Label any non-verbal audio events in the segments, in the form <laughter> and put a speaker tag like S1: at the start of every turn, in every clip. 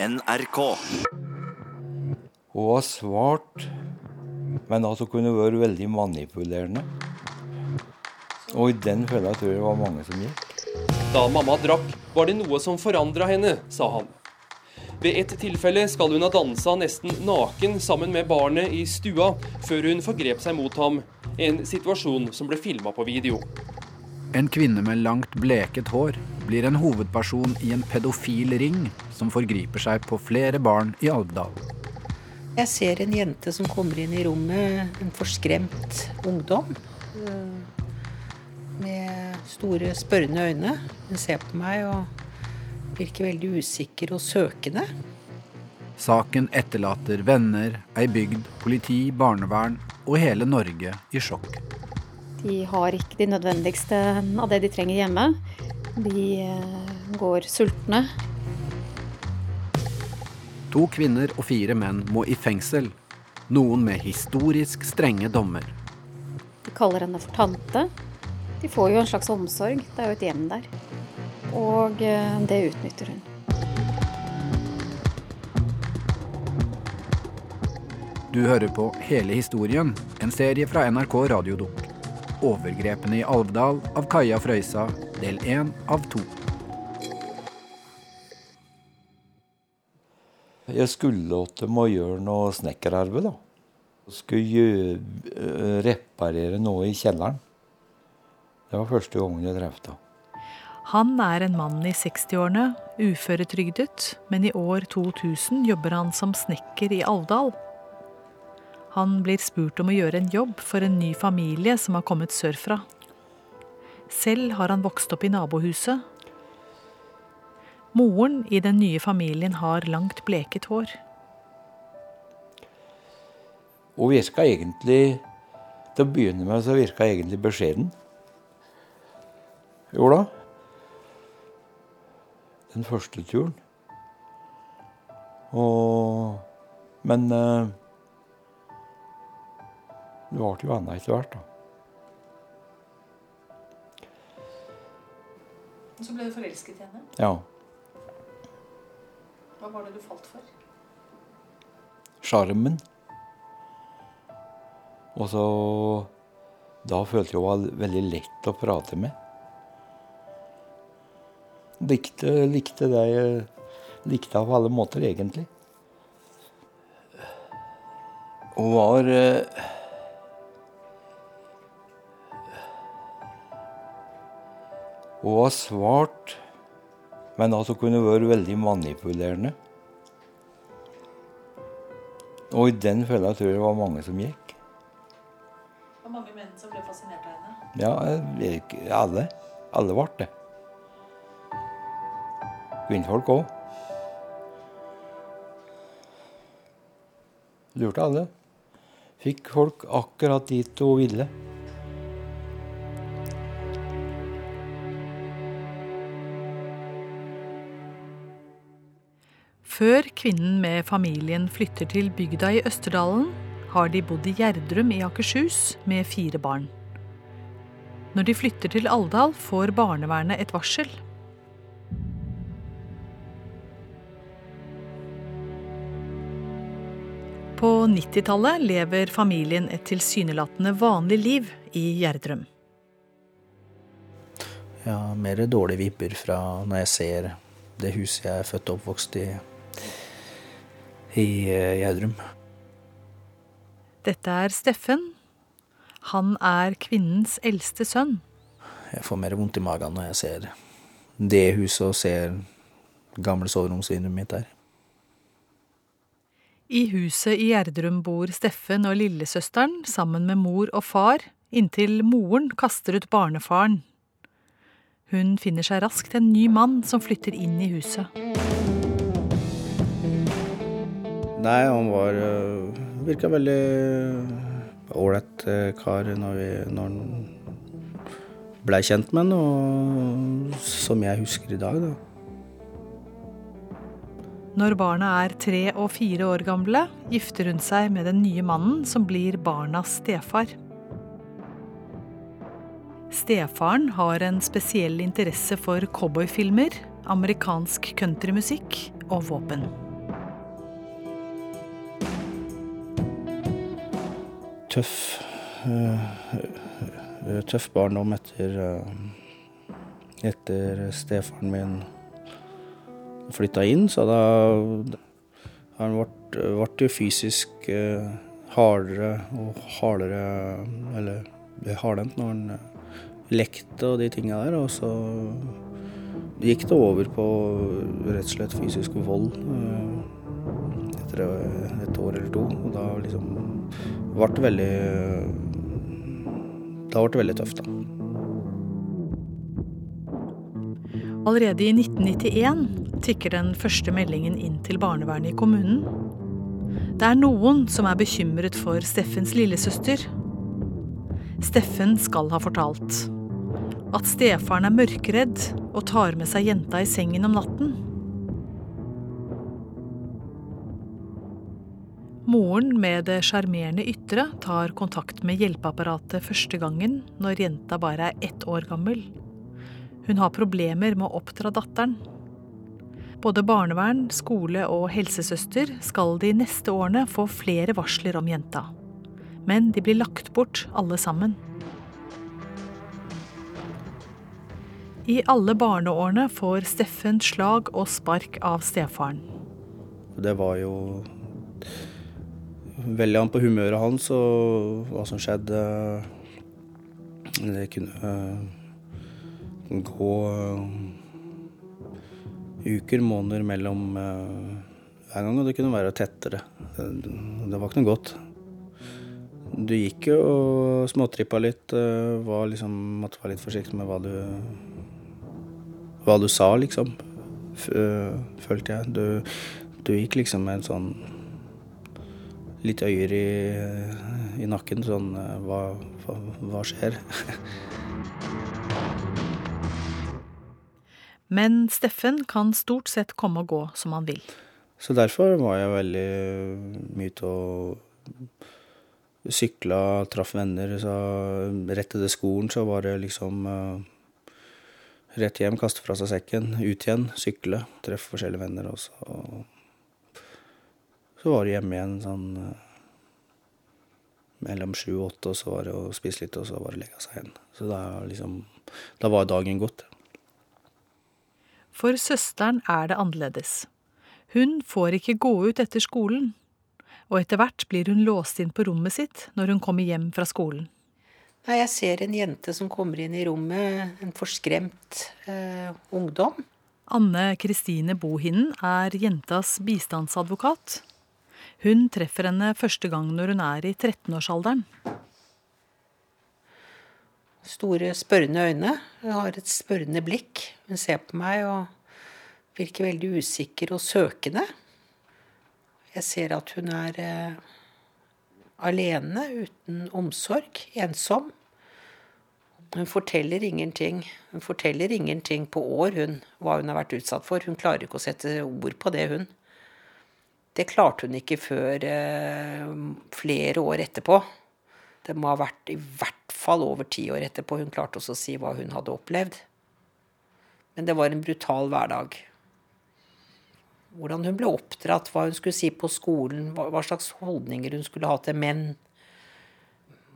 S1: NRK.
S2: Hun var svart, men at hun kunne vært veldig manipulerende. Og i den fella tror jeg det var mange som gikk.
S3: Da mamma drakk, var det noe som forandra henne, sa han. Ved et tilfelle skal hun ha dansa nesten naken sammen med barnet i stua, før hun forgrep seg mot ham. En situasjon som ble filma på video.
S4: En kvinne med langt bleket hår blir en hovedperson i en pedofil ring som forgriper seg på flere barn i Alvdal.
S5: Jeg ser en jente som kommer inn i rommet, en forskremt ungdom. eh, Med store, spørrende øyne. Hun ser på meg og virker veldig usikker og søkende.
S4: Saken etterlater venner, ei bygd, politi, barnevern og hele Norge i sjokk.
S6: De har ikke de nødvendigste av det de trenger hjemme. De eh, går sultne.
S4: To kvinner og fire menn må i fengsel. Noen med historisk strenge dommer.
S6: De kaller henne for tante. De får jo en slags omsorg. Det er jo et hjem der. Og eh, det utnytter hun.
S4: Du hører på Hele historien, en serie fra NRK Radiodok. Overgrepene i Alvdal av Kaja Frøysa, del én av to.
S2: Jeg skulle til gjøre noe snekkerarbeid, da. Skulle gjøre, eh, reparere noe i kjelleren. Det var første gangen jeg drev det.
S7: Han er en mann i 60-årene, uføretrygdet, men i år 2000 jobber han som snekker i Alvdal. Han blir spurt om å gjøre en jobb for en ny familie som har kommet sørfra. Selv har han vokst opp i nabohuset. Moren i den nye familien har langt bleket hår.
S2: Og virka egentlig Til å begynne med så virka egentlig beskjeden. Jo da. Den første turen. Og Men eh, det ble jo anna etter hvert, da.
S8: Så ble du forelsket i henne.
S2: Ja.
S8: Hva var det du falt for?
S2: Sjarmen. Og så Da følte jeg hun var veldig lett å prate med. Likte, likte det jeg likte av alle måter, egentlig. Hun var eh, Hun var svart, men at hun kunne være veldig manipulerende. Og i den fella tror jeg det var mange som gikk.
S8: Var mange menn som ble fascinert av henne.
S2: Ja, alle. Alle ble det. Kvinnfolk òg. Lurte alle. Fikk folk akkurat dit hun ville.
S7: Før kvinnen med familien flytter til bygda i Østerdalen, har de bodd i Gjerdrum i Akershus med fire barn. Når de flytter til Alvdal, får barnevernet et varsel. På 90-tallet lever familien et tilsynelatende vanlig liv i Gjerdrum.
S9: Ja, mer dårlige viper fra når jeg ser det huset jeg er født og oppvokst i i eh, Gjerdrum.
S7: Dette er Steffen. Han er kvinnens eldste sønn.
S9: Jeg får mer vondt i magen når jeg ser det huset og ser gamle soveromsvinduet mitt der.
S7: I huset i Gjerdrum bor Steffen og lillesøsteren sammen med mor og far, inntil moren kaster ut barnefaren. Hun finner seg raskt en ny mann som flytter inn i huset.
S9: Nei, han var øh, Virka veldig ålreit øh, kar når, vi, når han blei kjent med han, og som jeg husker i dag, da.
S7: Når barna er tre og fire år gamle, gifter hun seg med den nye mannen som blir barnas stefar. Stefaren har en spesiell interesse for cowboyfilmer, amerikansk countrymusikk og våpen.
S9: Tøff uh, Tøff barndom etter uh, etter stefaren min flytta inn, så da han ble, ble fysisk hardere og hardere Eller hardhendt når han lekte og de tinga der. Og så gikk det over på rett og slett fysisk vold etter et år eller to. Og da liksom ble det veldig Da ble det veldig tøft, da.
S7: Allerede i 1991 tikker den første meldingen inn til barnevernet i kommunen. Det er noen som er bekymret for Steffens lillesøster. Steffen skal ha fortalt at stefaren er mørkredd og tar med seg jenta i sengen om natten. Moren med det sjarmerende ytre tar kontakt med hjelpeapparatet første gangen når jenta bare er ett år gammel. Hun har problemer med å oppdra datteren. Både barnevern, skole og helsesøster skal de neste årene få flere varsler om jenta. Men de blir lagt bort alle sammen. I alle barneårene får Steffen slag og spark av stefaren.
S9: Det var jo veldig an på humøret hans og hva som skjedde. Det kunne uh, gå uh, uker, måneder mellom uh, hver gang, og det kunne være tettere. Det var ikke noe godt. Du gikk jo og småtrippa litt, var liksom, måtte være litt forsiktig med hva du hva du sa, liksom. Følte jeg. Du, du gikk liksom med en sånn litt øyer i, i nakken. Sånn hva, hva, hva skjer? <laughs>
S7: Men Steffen kan stort sett komme og gå som han vil.
S9: Så derfor var jeg veldig mye til å sykla, traff venner. Så rett etter skolen så var det liksom uh, rett hjem, kaste fra seg sekken, ut igjen, sykle, treffe forskjellige venner. også. Og så, var det hjemme igjen sånn uh, mellom sju og åtte, og så var det å spise litt, og så var det å legge seg igjen. Så da, liksom, da var dagen gått.
S7: For søsteren er det annerledes. Hun får ikke gå ut etter skolen, og etter hvert blir hun låst inn på rommet sitt når hun kommer hjem fra skolen.
S5: Nei, jeg ser en jente som kommer inn i rommet, en forskremt eh, ungdom.
S7: Anne Kristine Bohinen er jentas bistandsadvokat. Hun treffer henne første gang når hun er i 13-årsalderen.
S5: Store, spørrende øyne. Hun har et spørrende blikk. Hun ser på meg og virker veldig usikker og søkende. Jeg ser at hun er eh, alene, uten omsorg, ensom. Hun forteller ingenting. Hun forteller ingenting på år, hun, hva hun har vært utsatt for. Hun klarer ikke å sette ord på det, hun. Det klarte hun ikke før eh, flere år etterpå. Det må ha vært i hvert fall over ti år etterpå hun klarte også å si hva hun hadde opplevd. Men det var en brutal hverdag. Hvordan hun ble oppdratt, hva hun skulle si på skolen, hva, slags holdninger hun skulle ha til menn.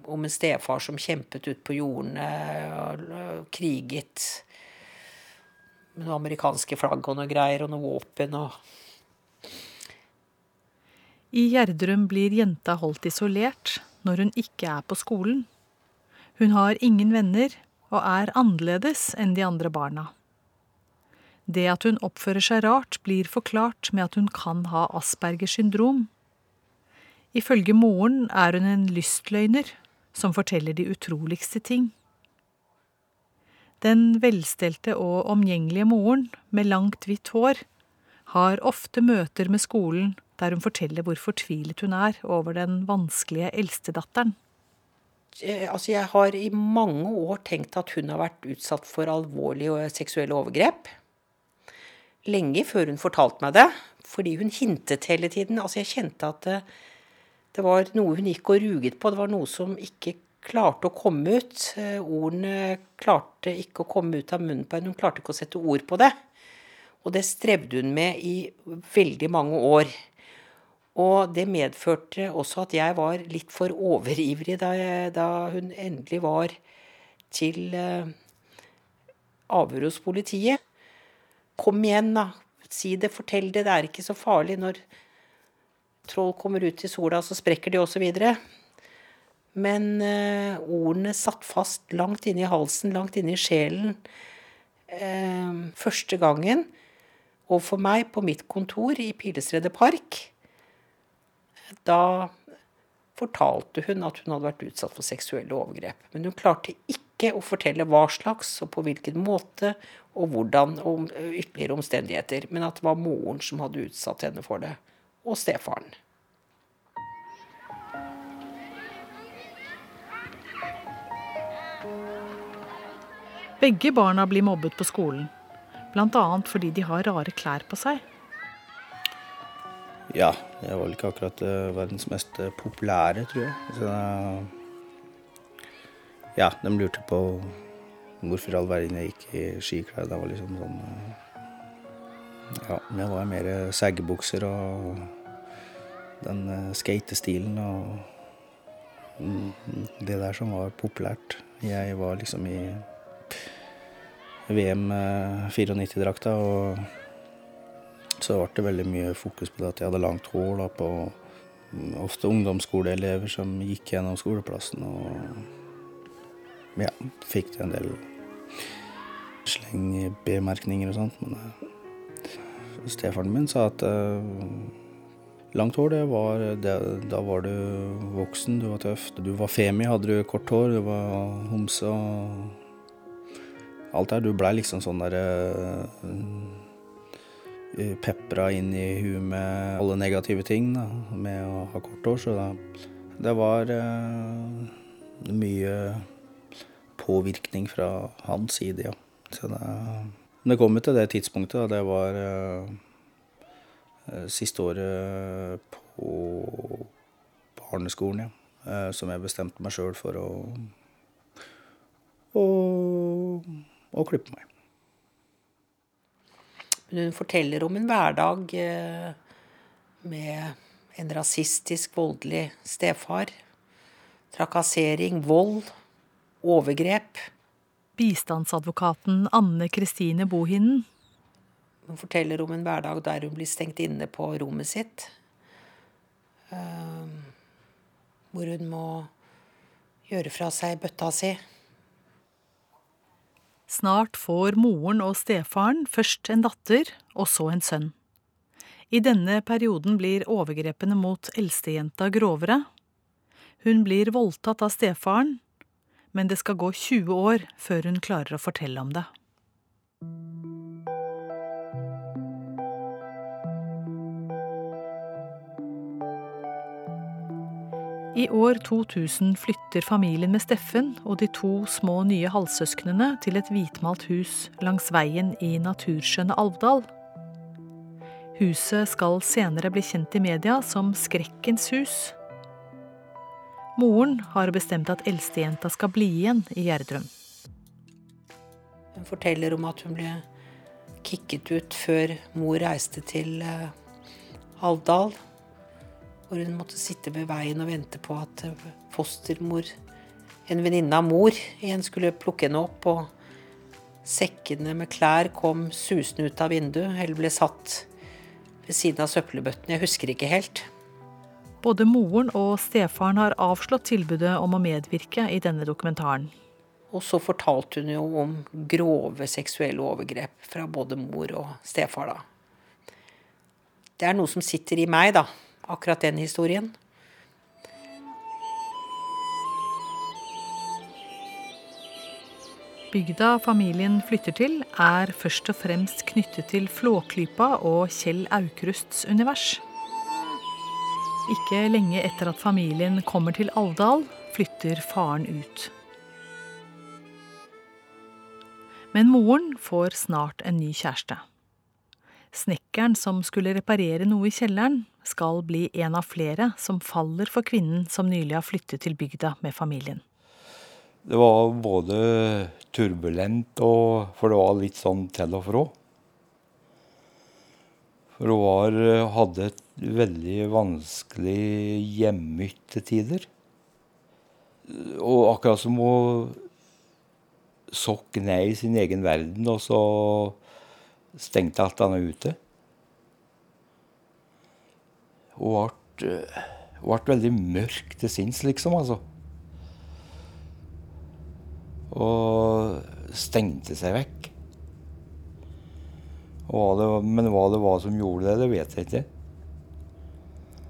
S5: Om en stefar som kjempet ut på jordene kriget med noen amerikanske flagg og noe greier og noe våpen og
S7: I Gjerdrum blir jenta holdt isolert når hun ikke er på skolen. Hun har ingen venner og er annerledes enn de andre barna. Det at hun oppfører seg rart, blir forklart med at hun kan ha Aspergers syndrom. Ifølge moren er hun en lystløgner som forteller de utroligste ting. Den velstelte og omgjengelige moren med langt, hvitt hår har ofte møter med skolen der hun forteller hvor fortvilet hun er over den vanskelige eldstedatteren.
S5: Altså, jeg har i mange år tenkt at hun har vært utsatt for alvorlige seksuelle overgrep. Lenge før hun fortalte meg det, fordi hun hintet hele tiden. Altså, jeg kjente at det, det var noe hun gikk og ruget på. Det var noe som ikke klarte å komme ut. Ordene klarte ikke å komme ut av munnen på henne. Hun klarte ikke å sette ord på det. Og det strevde hun med i veldig mange år. Og det medførte også at jeg var litt for overivrig da, jeg, da hun endelig var til eh, avhør hos politiet. Kom igjen, da. Si det, fortell det. Det er ikke så farlig når troll kommer ut i sola, så sprekker de osv. Men eh, ordene satt fast langt inne i halsen, langt inne i sjelen. eh, første gangen overfor meg på mitt kontor i Pilestredet Park. Da fortalte hun at hun hadde vært utsatt for seksuelle overgrep. Men hun klarte ikke å fortelle hva slags og på hvilken måte og hvordan og ytterligere omstendigheter. Men at det var moren som hadde utsatt henne for det. Og stefaren.
S7: Begge barna blir mobbet på skolen. Bl.a. fordi de har rare klær på seg.
S9: Ja, jeg var vel ikke akkurat uh, verdens mest uh, populære, tror jeg. Så, ja, de lurte på hvorfor all verden jeg gikk i skiklær. Det var liksom sånn Ja, det var mer saggebukser og den skatestilen og mm, det der som var populært. Jeg var liksom i VM 94-drakta og så ble det veldig mye fokus på det at jeg hadde langt hår. Da, på ofte ungdomsskoleelever som gikk gjennom skoleplassen og ja, fikk en del slengbemerkninger og sånt. Men uh, stefaren min sa at uh, langt hår, det var det, Da var du voksen, du var tøff. Du var femi, hadde du kort hår, du var homse og alt der. Du blei liksom sånn derre uh, Eh, pepra inn i huet med alle negative ting da, med å ha kort hår. Så da, det var uh, mye påvirkning fra hans side, ja. Så det, det kom til det tidspunktet, da det var uh, siste året på barneskolen, ja. Uh, som jeg bestemte meg sjøl for å, å, å klippe meg.
S5: Men hun forteller om en hverdag eh, med en rasistisk, voldelig stefar. Trakassering, vold, overgrep.
S7: Bistandsadvokaten Anne Kristine Bohinen.
S5: Hun forteller om en hverdag der hun blir stengt inne på rommet sitt. Eh, hvor hun må gjøre fra seg bøtta si.
S7: Snart får moren og stefaren først en datter og så en sønn. I denne perioden blir overgrepene mot eldstejenta grovere. Hun blir voldtatt av stefaren, men det skal gå 20 år før hun klarer å fortelle om det. I år 2000 flytter familien med Steffen og de to små nye halvsøsknene til et hvitmalt hus langs veien i naturskjønne Alvdal. Huset skal senere bli kjent i media som Skrekkens hus. Moren har bestemt at eldstejenta skal bli igjen i Gjerdrum.
S5: Hun forteller om at hun ble kicket ut før mor reiste til eh, Alvdal hvor hun måtte sitte ved veien og vente på at fostermor, en venninne av mor, igjen skulle plukke henne opp. Og sekkene med klær kom susende ut av vinduet, eller ble satt ved siden av søppelbøttene. Jeg husker ikke helt.
S7: Både moren og stefaren har avslått tilbudet om å medvirke i denne dokumentaren.
S5: Og så fortalte hun jo om grove seksuelle overgrep fra både mor og stefar, da. Det er noe som sitter i meg, da akkurat den historien.
S7: Bygda familien flytter til, er først og fremst knyttet til Flåklypa og Kjell Aukrusts univers. Ikke lenge etter at familien kommer til Alvdal, flytter faren ut. Men moren får snart en ny kjæreste. Snekkeren som skulle reparere noe i kjelleren, skal bli en av flere som faller for kvinnen som nylig har flyttet til bygda med familien.
S2: Det var både turbulent og For det var litt sånn til og fra. For hun var, hadde et veldig vanskelig hjemmet til tider. Og akkurat som hun sokk ned i sin egen verden, og så stengte alt annet ute. Og ble, hun ble veldig mørk til sinns, liksom, altså. Og stengte seg vekk. Hva det, men hva det var som gjorde det, det vet jeg ikke.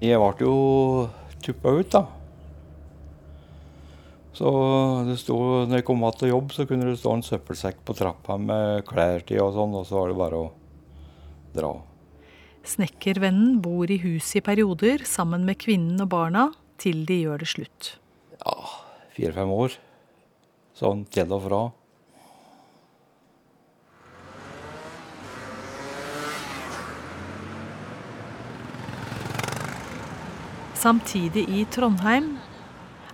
S2: Jeg ble jo tuppa ut, da. Så det sto, når jeg kom tilbake til jobb, så kunne det stå en søppelsekk på trappa med klær til og sånn, og så var det bare å dra.
S7: Snekkervennen bor i huset i perioder sammen med kvinnen og barna, til de gjør det slutt.
S2: Ja, fire-fem år. Sånn til og fra.
S7: Samtidig i Trondheim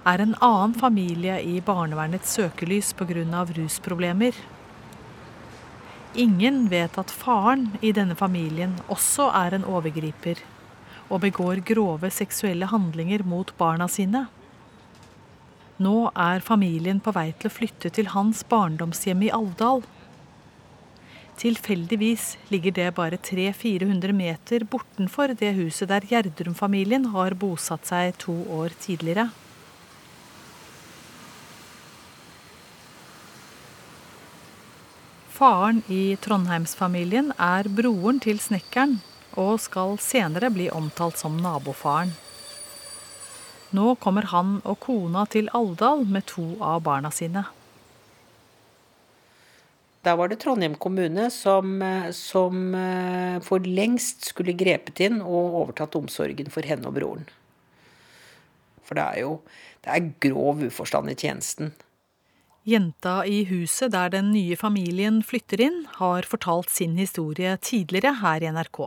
S7: er en annen familie i barnevernets søkelys pga. rusproblemer. Ingen vet at faren i denne familien også er en overgriper og begår grove seksuelle handlinger mot barna sine. Nå er familien på vei til å flytte til hans barndomshjem i Alvdal. Tilfeldigvis ligger det bare 300-400 meter bortenfor det huset der Gjerdrum-familien har bosatt seg to år tidligere. Faren i Trondheimsfamilien er broren til snekkeren og skal senere bli omtalt som nabofaren. Nå kommer han og kona til Alvdal med to av barna sine.
S5: Da var det Trondheim kommune som, som eh, for lengst skulle grepet inn og overtatt omsorgen for henne og broren. For det er jo det er grov uforstand i tjenesten.
S7: Jenta i huset der den nye familien flytter inn, har fortalt sin historie tidligere her i NRK.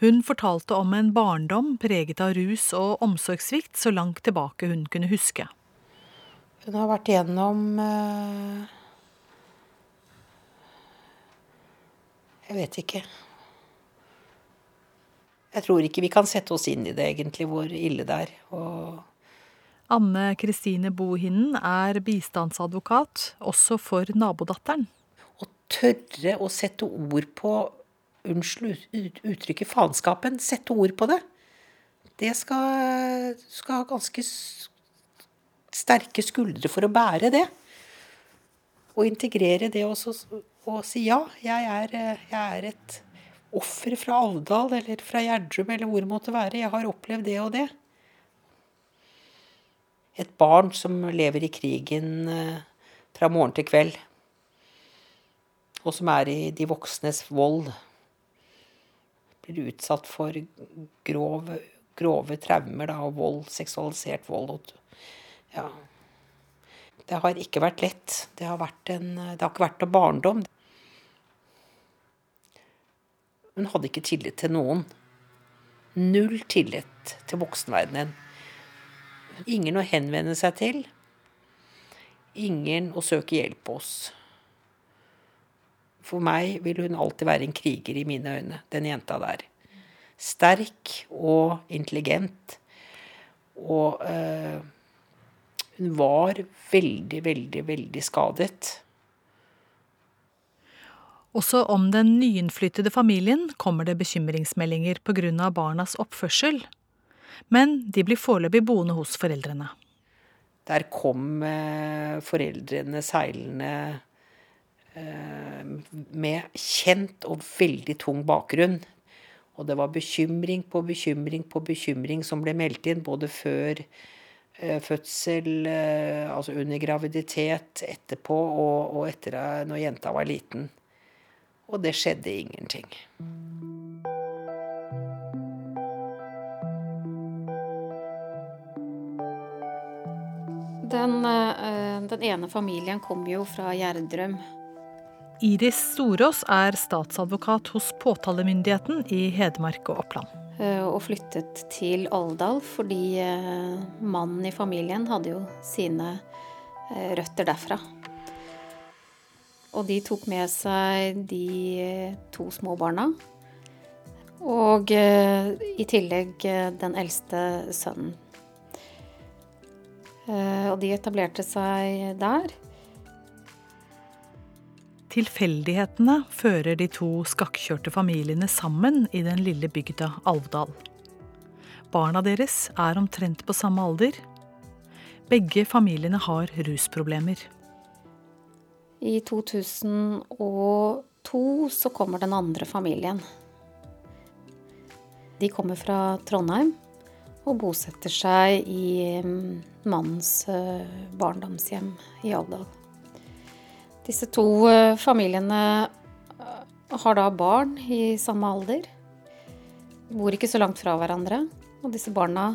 S7: Hun fortalte om en barndom preget av rus og omsorgssvikt så langt tilbake hun kunne huske.
S5: Hun har vært igjennom eh, Jeg vet ikke. Jeg tror ikke vi kan sette oss inn i det, egentlig, hvor ille det er. Og
S7: Anne Kristine Bohinen er bistandsadvokat, også for nabodatteren.
S5: Å tørre å sette ord på Unnskyld uttrykket faenskapen. Sette ord på det. Det skal, skal ha ganske sterke skuldre for å bære det. Og integrere det også og si ja, jeg er, jeg er et offer fra Alvdal eller fra Gjerdrum eller hvor det måtte være. Jeg har opplevd det og det. Et barn som lever i krigen eh, fra morgen til kveld. Og som er i de voksnes vold. Blir utsatt for grov, grove traumer da, og vold, seksualisert vold. Ja. Det har ikke vært lett. Det har, vært en, det har ikke vært noe barndom. Hun hadde ikke tillit til noen. Null tillit til voksenverdenen. Ingen å henvende seg til. Ingen å søke hjelp hos. For meg vil hun alltid være en kriger i mine øyne, den jenta der. Sterk og intelligent. Og øh, hun var veldig, veldig, veldig skadet.
S7: Også om den nyinnflyttede familien kommer det bekymringsmeldinger pga. barnas oppførsel. Men de blir foreløpig boende hos foreldrene.
S5: Der kom eh, foreldrene seilende eh, med kjent og veldig tung bakgrunn. Og det var bekymring på bekymring på bekymring som ble meldt inn, både før eh, fødsel, altså under graviditet, etterpå og, og etter når jenta var liten. Og det skjedde ingenting.
S6: Den, eh, den ene familien kom jo fra Gjerdrum.
S7: Iris Storås er statsadvokat hos påtalemyndigheten i Hedmark og Oppland.
S6: Eh, og flyttet til Aldal, fordi eh, mannen i familien hadde jo sine røtter derfra. Og de tok med seg de to små barna. Og i tillegg den eldste sønnen. Eh, og de etablerte seg der.
S7: Tilfeldighetene fører de to skakkjørte familiene sammen i den lille bygda Alvdal. Barna deres er omtrent på samme alder. Begge familiene har rusproblemer.
S6: I 2002 så kommer den andre familien. De kommer fra Trondheim og bosetter seg i mm, mannens eh, barndomshjem i Alvdal. Disse to eh, familiene eh, har da barn i samme alder. Bor ikke så langt fra hverandre. Og disse barna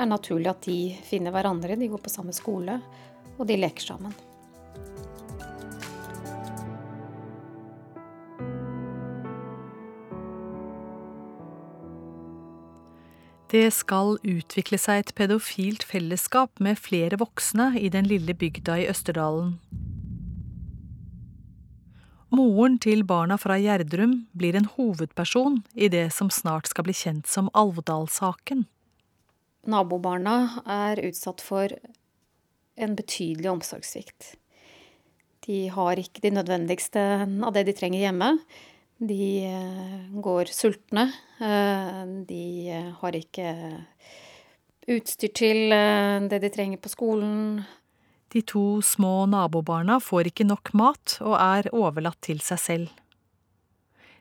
S6: er naturlig at de finner hverandre. De går på samme skole, og de leker sammen.
S7: Det skal utvikle seg et pedofilt fellesskap med flere voksne i den lille bygda i Østerdalen. Moren til barna fra Gjerdrum blir en hovedperson i det som snart skal bli kjent som Alvdal-saken.
S6: Nabobarna er utsatt for en betydelig omsorgssvikt. De har ikke de nødvendigste av det de trenger hjemme. De eh, går sultne. Eh, de eh, har ikke utstyr til det de trenger på skolen.
S7: De to små nabobarna får ikke nok mat og er overlatt til seg selv.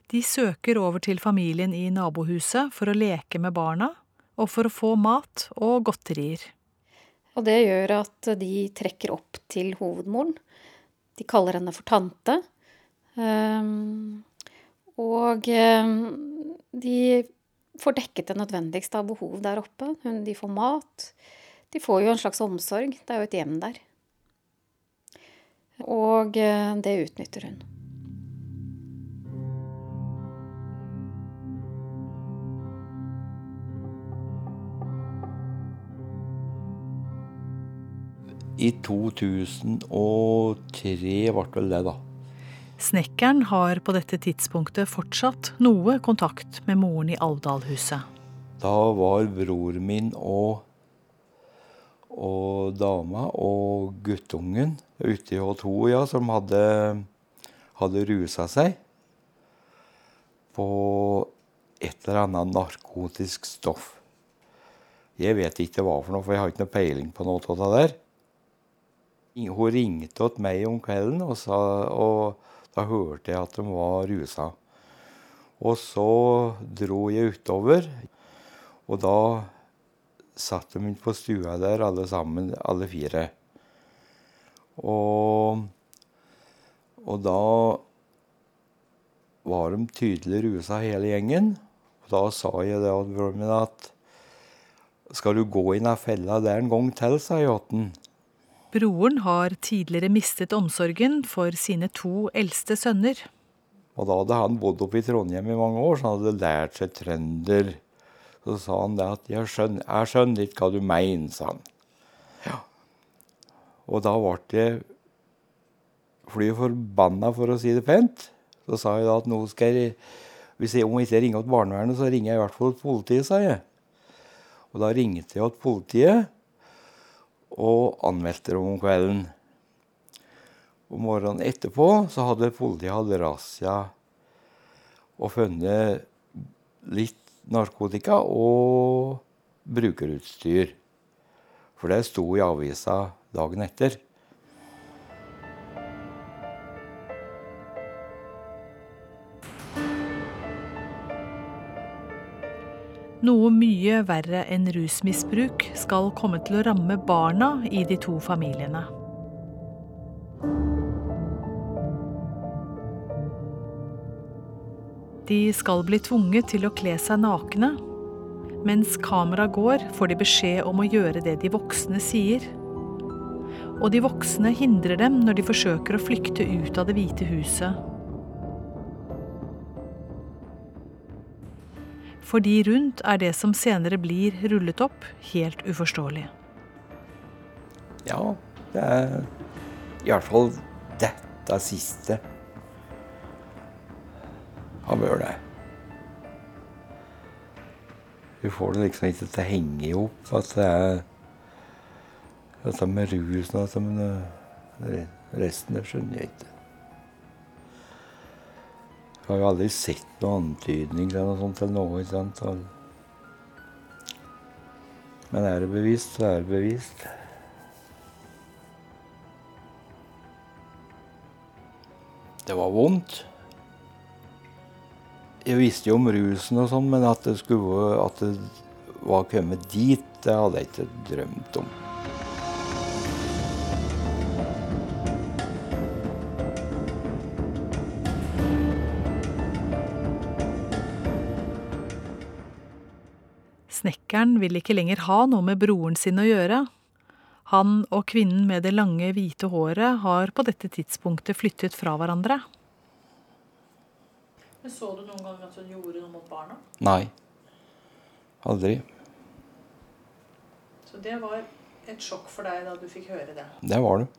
S7: De søker over til familien i nabohuset for å leke med barna og for å få mat og godterier.
S6: Og det gjør at de trekker opp til hovedmoren. De kaller henne for tante. Um, og eh, de får dekket det nødvendigste av behov der oppe. De får mat. De får jo en slags omsorg. Det er jo et hjem der. Og eh, det utnytter hun.
S2: I 2003 ble vel det, da.
S7: Snekkeren har på dette tidspunktet fortsatt noe kontakt med moren i Alvdalhuset.
S2: Da var bror min og, og dama og guttungen ute i H2 ja, som hadde, hadde rusa seg på et eller annet narkotisk stoff. Jeg vet ikke hva for noe, for jeg har ikke noe peiling på noe av det der. Hun ringte til meg om kvelden og sa og da hørte jeg at de var rusa. Og så dro jeg utover, og da satt de på stua der alle sammen, alle fire. Og, og da var de tydelig rusa hele gjengen. Og da sa jeg det at skal du gå i den fella der en gang til, sa jeg til.
S7: Broren har tidligere mistet omsorgen for sine to eldste sønner.
S2: Og da hadde han bodd oppe i Trondheim i mange år, så han hadde lært seg trønder. Så sa han det at 'jeg skjønner, jeg skjønner hva du mener', sa han. Ja. Og da ble jeg fly forbanna, for å si det pent. Så sa jeg da at nå skal jeg hvis jeg, om ikke ringer til barnevernet, så ringer jeg i hvert fall til politiet, sa jeg. Og da ringte jeg til politiet og anmeldte dem om kvelden. Om morgenen etterpå så hadde politiet hatt razzia og funnet litt narkotika og brukerutstyr. For det sto i avisa dagen etter.
S7: Noe mye verre enn rusmisbruk skal komme til å ramme barna i de to familiene. De skal bli tvunget til å kle seg nakne. Mens kameraet går, får de beskjed om å gjøre det de voksne sier. Og de voksne hindrer dem når de forsøker å flykte ut av Det hvite huset For de rundt er det som senere blir rullet opp, helt uforståelig.
S2: Ja, det er i hvert fall dette siste av vært det. Hun får det liksom ikke til å henge i hop at det er dette med rusen og dette, men eh, resten det skjønner jeg ikke. Jeg har jo aldri sett noen antydning til noe sånt til noe. ikke sant? Men er det bevist, så er det bevist. Det var vondt. Jeg visste jo om rusen og sånn, men at det, skulle, at det var kommet dit, det hadde jeg ikke drømt om.
S7: Snekkeren vil ikke lenger ha noe med broren sin å gjøre. Han og kvinnen med det lange, hvite håret har på dette tidspunktet flyttet fra hverandre.
S8: Men Så du noen gang at hun gjorde noe mot barna?
S2: Nei. Aldri.
S8: Så det var et sjokk for deg da du fikk høre det.
S2: Det var det.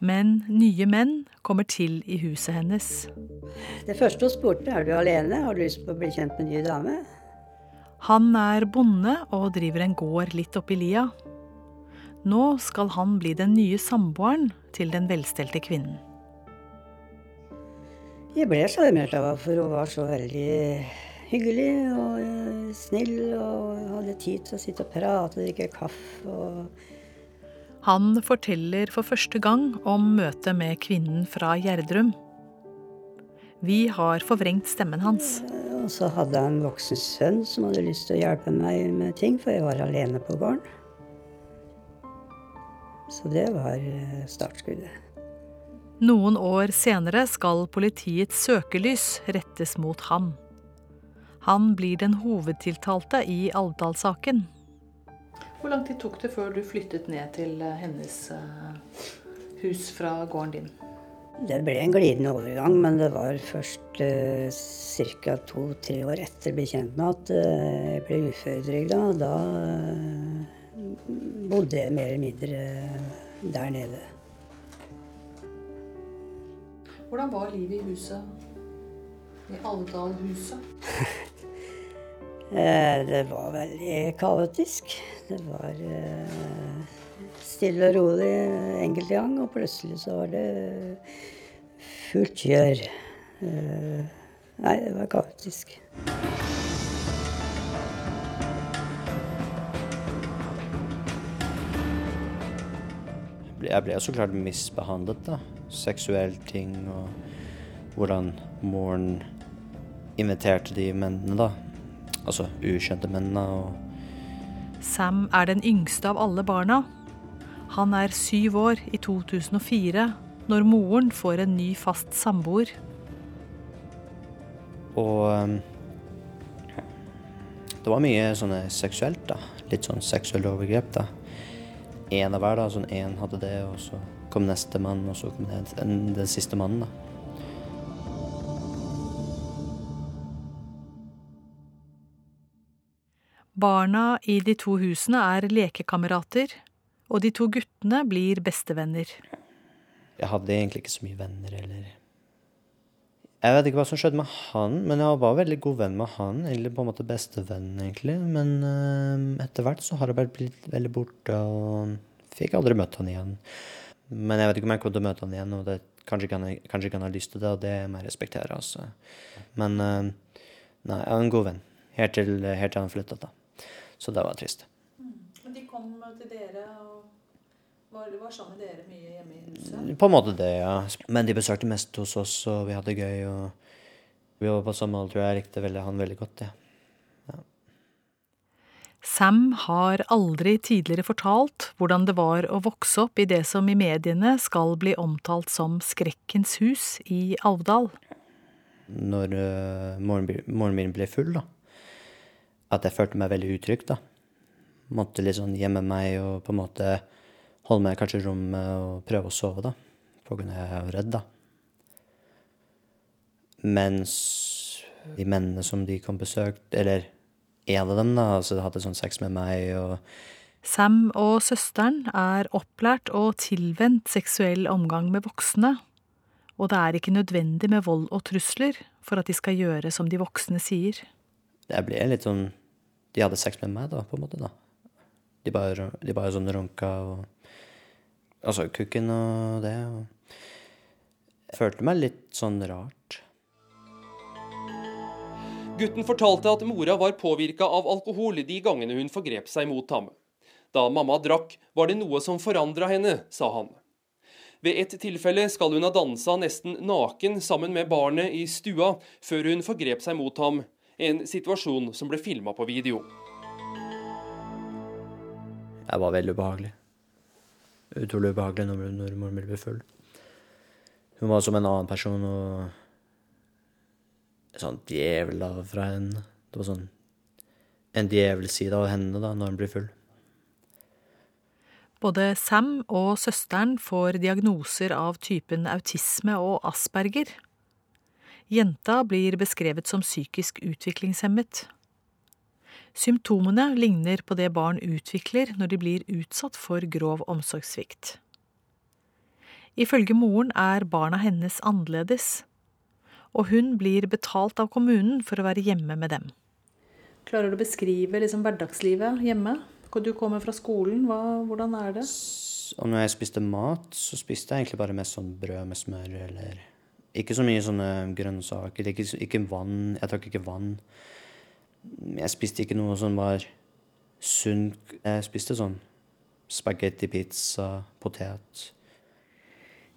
S7: Men nye menn kommer til i huset hennes.
S1: Det første hun spurte er du alene, har du lyst på å bli kjent med en ny dame?
S7: Han er bonde og driver en gård litt oppi lia. Nå skal han bli den nye samboeren til den velstelte kvinnen.
S1: Jeg ble sjarmert av henne, for hun var så veldig hyggelig og eh, snill og hadde tid til å sitte og prate og drikke kaffe. og...
S7: Han forteller for første gang om møtet med kvinnen fra Gjerdrum. Vi har forvrengt stemmen hans.
S1: Og så hadde jeg en voksen sønn som hadde lyst til å hjelpe meg med ting, for jeg var alene på gården. Så det var eh, startskuddet.
S7: Noen år senere skal politiets søkelys rettes mot ham. Han blir den hovedtiltalte i Alvdal-saken.
S8: Hvor lang tid tok det før du flyttet ned til eh, hennes eh, hus fra gården din?
S1: Det ble en glidende overgang, men det var først uh, ca. to-tre år etter bekjent med at uh, jeg ble uføretrygda. Da uh, bodde jeg mer eller mindre der nede.
S8: Hvordan var livet i huset? I Alvdal-huset? <laughs>
S1: Eh, det var veldig kaotisk. Det var eh, stille og rolig enkelte gang, og plutselig så var det fullt kjør. Eh, nei, det var kaotisk.
S10: Jeg ble så klart misbehandlet, da. Seksuelle ting og hvordan moren inviterte de mennene, da. Altså ukjente mennene. og
S7: Sam er den yngste av alle barna. Han er syv år i 2004 når moren får en ny fast samboer.
S10: Og um, det var mye sånne seksuelt, da. Litt sånn seksuelle overgrep, da. Én av hver, da. Sånn én hadde det, og så kom neste mann, og så kom den, den, den siste mannen, da.
S7: Barna i de to husene er lekekamerater, og de to guttene blir bestevenner.
S10: Jeg hadde egentlig ikke så mye venner, eller Jeg vet ikke hva som skjedde med han, men jeg var veldig god venn med han. Eller på en måte bestevenn, egentlig. Men øh, etter hvert så har jeg bare blitt veldig borte, og fikk aldri møtt han igjen. Men jeg vet ikke om jeg kommer til å møte han igjen, og det, kanskje, ikke han, kanskje ikke han har lyst til det, og det må jeg respektere, altså. Men uh, nei, jeg er en god venn. Helt til, helt til han flyttet, da. Så det var trist.
S8: Men de kom til dere og var, var sammen med dere mye hjemme i huset?
S10: På en måte det, ja. Men de besøkte mest hos oss, og vi hadde gøy. og Vi var på samme alder, og jeg likte veldig, han veldig godt. Ja.
S7: Sam har aldri tidligere fortalt hvordan det var å vokse opp i det som i mediene skal bli omtalt som Skrekkens hus i Alvdal.
S10: Når uh, moren min ble full, da. At jeg følte meg veldig utrygg, da. Måtte liksom gjemme meg og på en måte holde meg kanskje i rommet og prøve å sove, da. For av jeg var redd, da. Mens de mennene som de kom besøkt, eller en av dem, da, altså hadde sånn sex med meg og
S7: Sam og søsteren er opplært og tilvendt seksuell omgang med voksne, Og det er ikke nødvendig med vold og trusler for at de skal gjøre som de voksne sier.
S10: Det ble litt sånn De hadde sex med meg, da, på en måte. da. De bare, de bare sånn runka og Altså kukken og det. og Jeg følte meg litt sånn rart.
S3: Gutten fortalte at mora var påvirka av alkohol de gangene hun forgrep seg mot ham. Da mamma drakk, var det noe som forandra henne, sa han. Ved et tilfelle skal hun ha dansa nesten naken sammen med barnet i stua, før hun forgrep seg mot ham, en situasjon som ble filma på video.
S10: Jeg var veldig ubehagelig. Utrolig ubehagelig når, når mormor ble full. Hun var som en annen person og en sånn djevel da fra henne. Det var sånn en djevelside av henne da, når hun blir full.
S7: Både Sam og søsteren får diagnoser av typen autisme og asperger. Jenta blir beskrevet som psykisk utviklingshemmet. Symptomene ligner på det barn utvikler når de blir utsatt for grov omsorgssvikt. Ifølge moren er barna hennes annerledes, og hun blir betalt av kommunen for å være hjemme med dem.
S8: Klarer du å beskrive liksom hverdagslivet hjemme? Du kommer fra skolen, Hva, hvordan er det?
S10: Og når jeg spiste mat, så spiste jeg egentlig bare mest sånn brød med smør eller Ikke så mye sånne grønnsaker. Ikke, ikke vann. Jeg drakk ikke vann. Jeg spiste ikke noe som var sunt. Jeg spiste sånn spagetti, pizza, potet.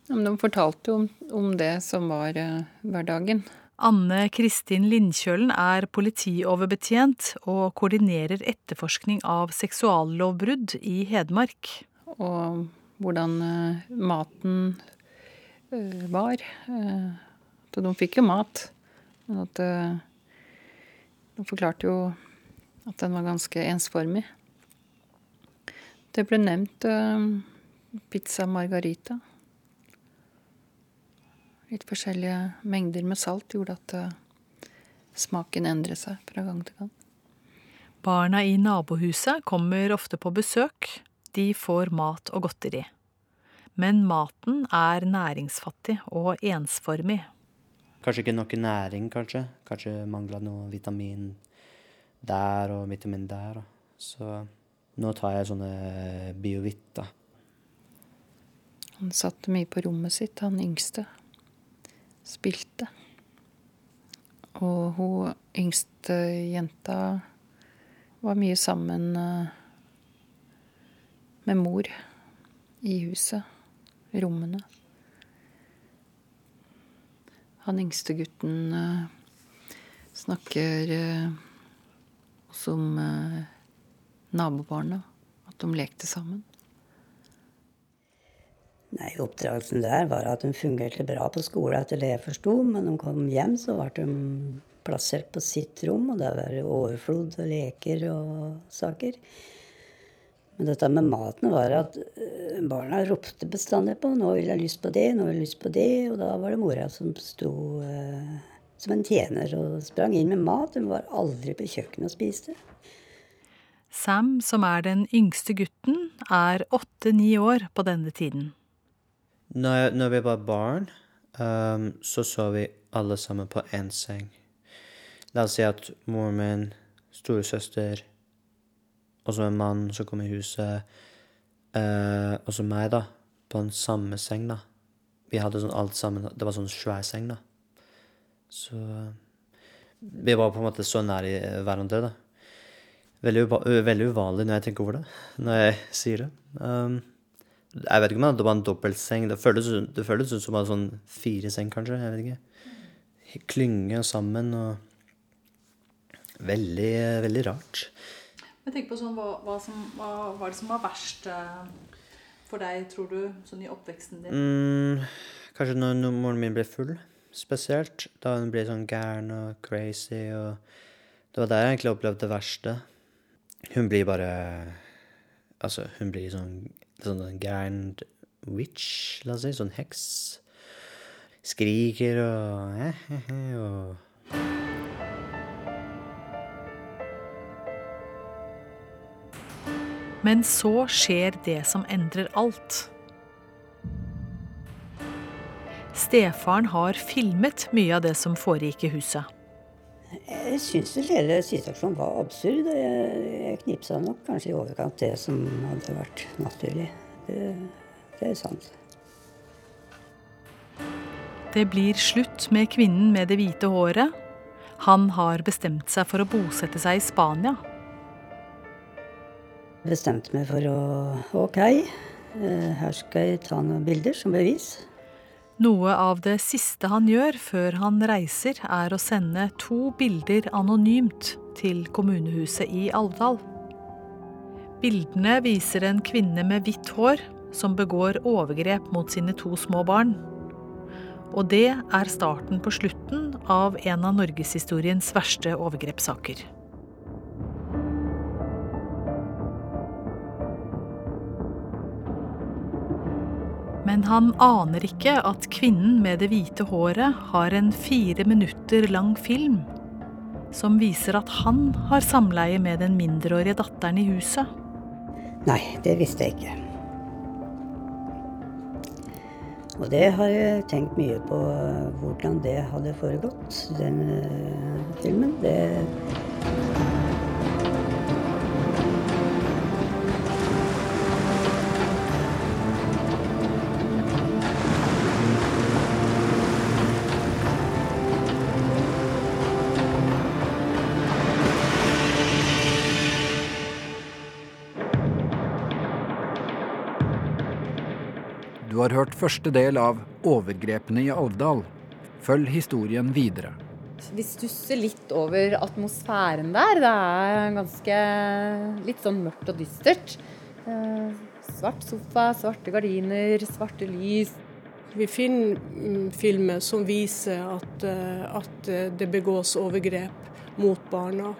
S11: Ja, men de fortalte jo om, om det som var uh, hverdagen.
S7: Anne Kristin Lindkjølen er politioverbetjent og koordinerer etterforskning av seksuallovbrudd i Hedmark.
S11: Og hvordan uh, maten var. Uh, de fikk jo mat. Men at De forklarte jo at den var ganske ensformig. Det ble nevnt pizza margarita litt forskjellige mengder med salt gjorde at smaken endret seg fra gang til gang.
S7: Barna i nabohuset kommer ofte på besøk. De får mat og godteri. Men maten er næringsfattig og ensformig.
S10: Kanskje ikke noe næring, kanskje. Kanskje mangla noe vitamin der og vitamin der. Så nå tar jeg sånne Biovit,
S11: Han satt mye på rommet sitt, han yngste spilte. Og hun yngste jenta var mye sammen eh, med mor i huset, rommene. Han yngste gutten eh, snakker eh, også om nabobarna, at de lekte sammen.
S1: Nei, Oppdragelsen der var at hun fungerte bra på skole etter det jeg forsto. Men når hun kom hjem, så ble de plassert på sitt rom, og der var det overflod og leker og saker. Men dette med maten var at eh, barna ropte bestandig på 'nå vil jeg lyst på det', 'nå vil jeg lyst på det'. Og da var det mora som sto eh, som en tjener og sprang inn med mat. Hun var aldri på kjøkkenet og spiste.
S7: Sam, som er den yngste gutten, er åtte-ni år på denne tiden.
S10: Når, når vi var barn, um, så så vi alle sammen på én seng. La oss si at moren min, storesøster, og så en mann som kom i huset, eh, og så meg, da, på den samme seng, da. Vi hadde sånn alt sammen Det var sånn svær seng, da. Så vi var på en måte så nær i hverandre, da. Veldig, veldig uvanlig når jeg tenker over det, <laughs> når jeg sier det. Um, jeg vet ikke om det var en dobbeltseng. Det føltes, det føltes ut som sånn fire seng, kanskje. Jeg vet ikke. Klynge sammen og Veldig, veldig rart.
S8: Jeg tenker på sånn, hva, hva, som, hva var det som var verst eh, for deg, tror du, sånn i oppveksten din?
S10: Mm, kanskje når, når moren min ble full, spesielt. Da hun ble sånn gæren og crazy. og Det var der jeg egentlig opplevde det verste. Hun blir bare Altså, hun blir sånn sånn gæren witch, la oss si. Sånn heks. Skriker og eh, eh, og
S7: Men så skjer det som endrer alt. stefaren har filmet mye av det som foregikk i huset.
S1: Jeg syns hele situasjonen var absurd. og Jeg, jeg knipsa nok kanskje i overkant det som hadde vært naturlig. Det, det er sant.
S7: Det blir slutt med kvinnen med det hvite håret. Han har bestemt seg for å bosette seg i Spania.
S1: Bestemte meg for å OK, eh, her skal jeg ta noen bilder som bevis.
S7: Noe av det siste han gjør før han reiser, er å sende to bilder anonymt til kommunehuset i Alvdal. Bildene viser en kvinne med hvitt hår som begår overgrep mot sine to små barn. Og det er starten på slutten av en av norgeshistoriens verste overgrepssaker. Men han aner ikke at kvinnen med det hvite håret har en fire minutter lang film som viser at han har samleie med den mindreårige datteren i huset.
S1: Nei, det visste jeg ikke. Og det har jeg tenkt mye på, hvordan det hadde foregått, den uh, filmen. Det
S4: har hørt første del av 'Overgrepene i Alvdal'. Følg historien videre.
S12: Vi stusser litt over atmosfæren der. Det er ganske litt sånn mørkt og dystert. Eh, svart sofa, svarte gardiner, svarte lys.
S13: Vi finner mm, filmer som viser at, eh, at det begås overgrep mot barna.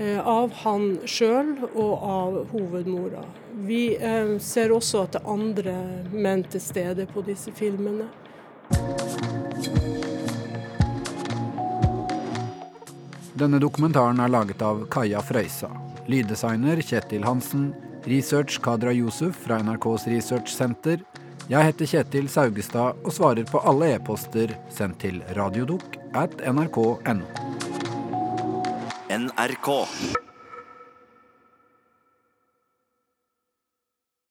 S13: Eh, av han sjøl og av hovedmora. Vi eh, ser også at det er andre menn til stede på disse filmene.
S4: Denne dokumentaren er laget av Kaja Frøysa. Lyddesigner Kjetil Hansen. Research Kadra Yusuf fra NRKs researchsenter. Jeg heter Kjetil Saugestad og svarer på alle e-poster sendt til radiodok at nrk.no.
S14: NRK.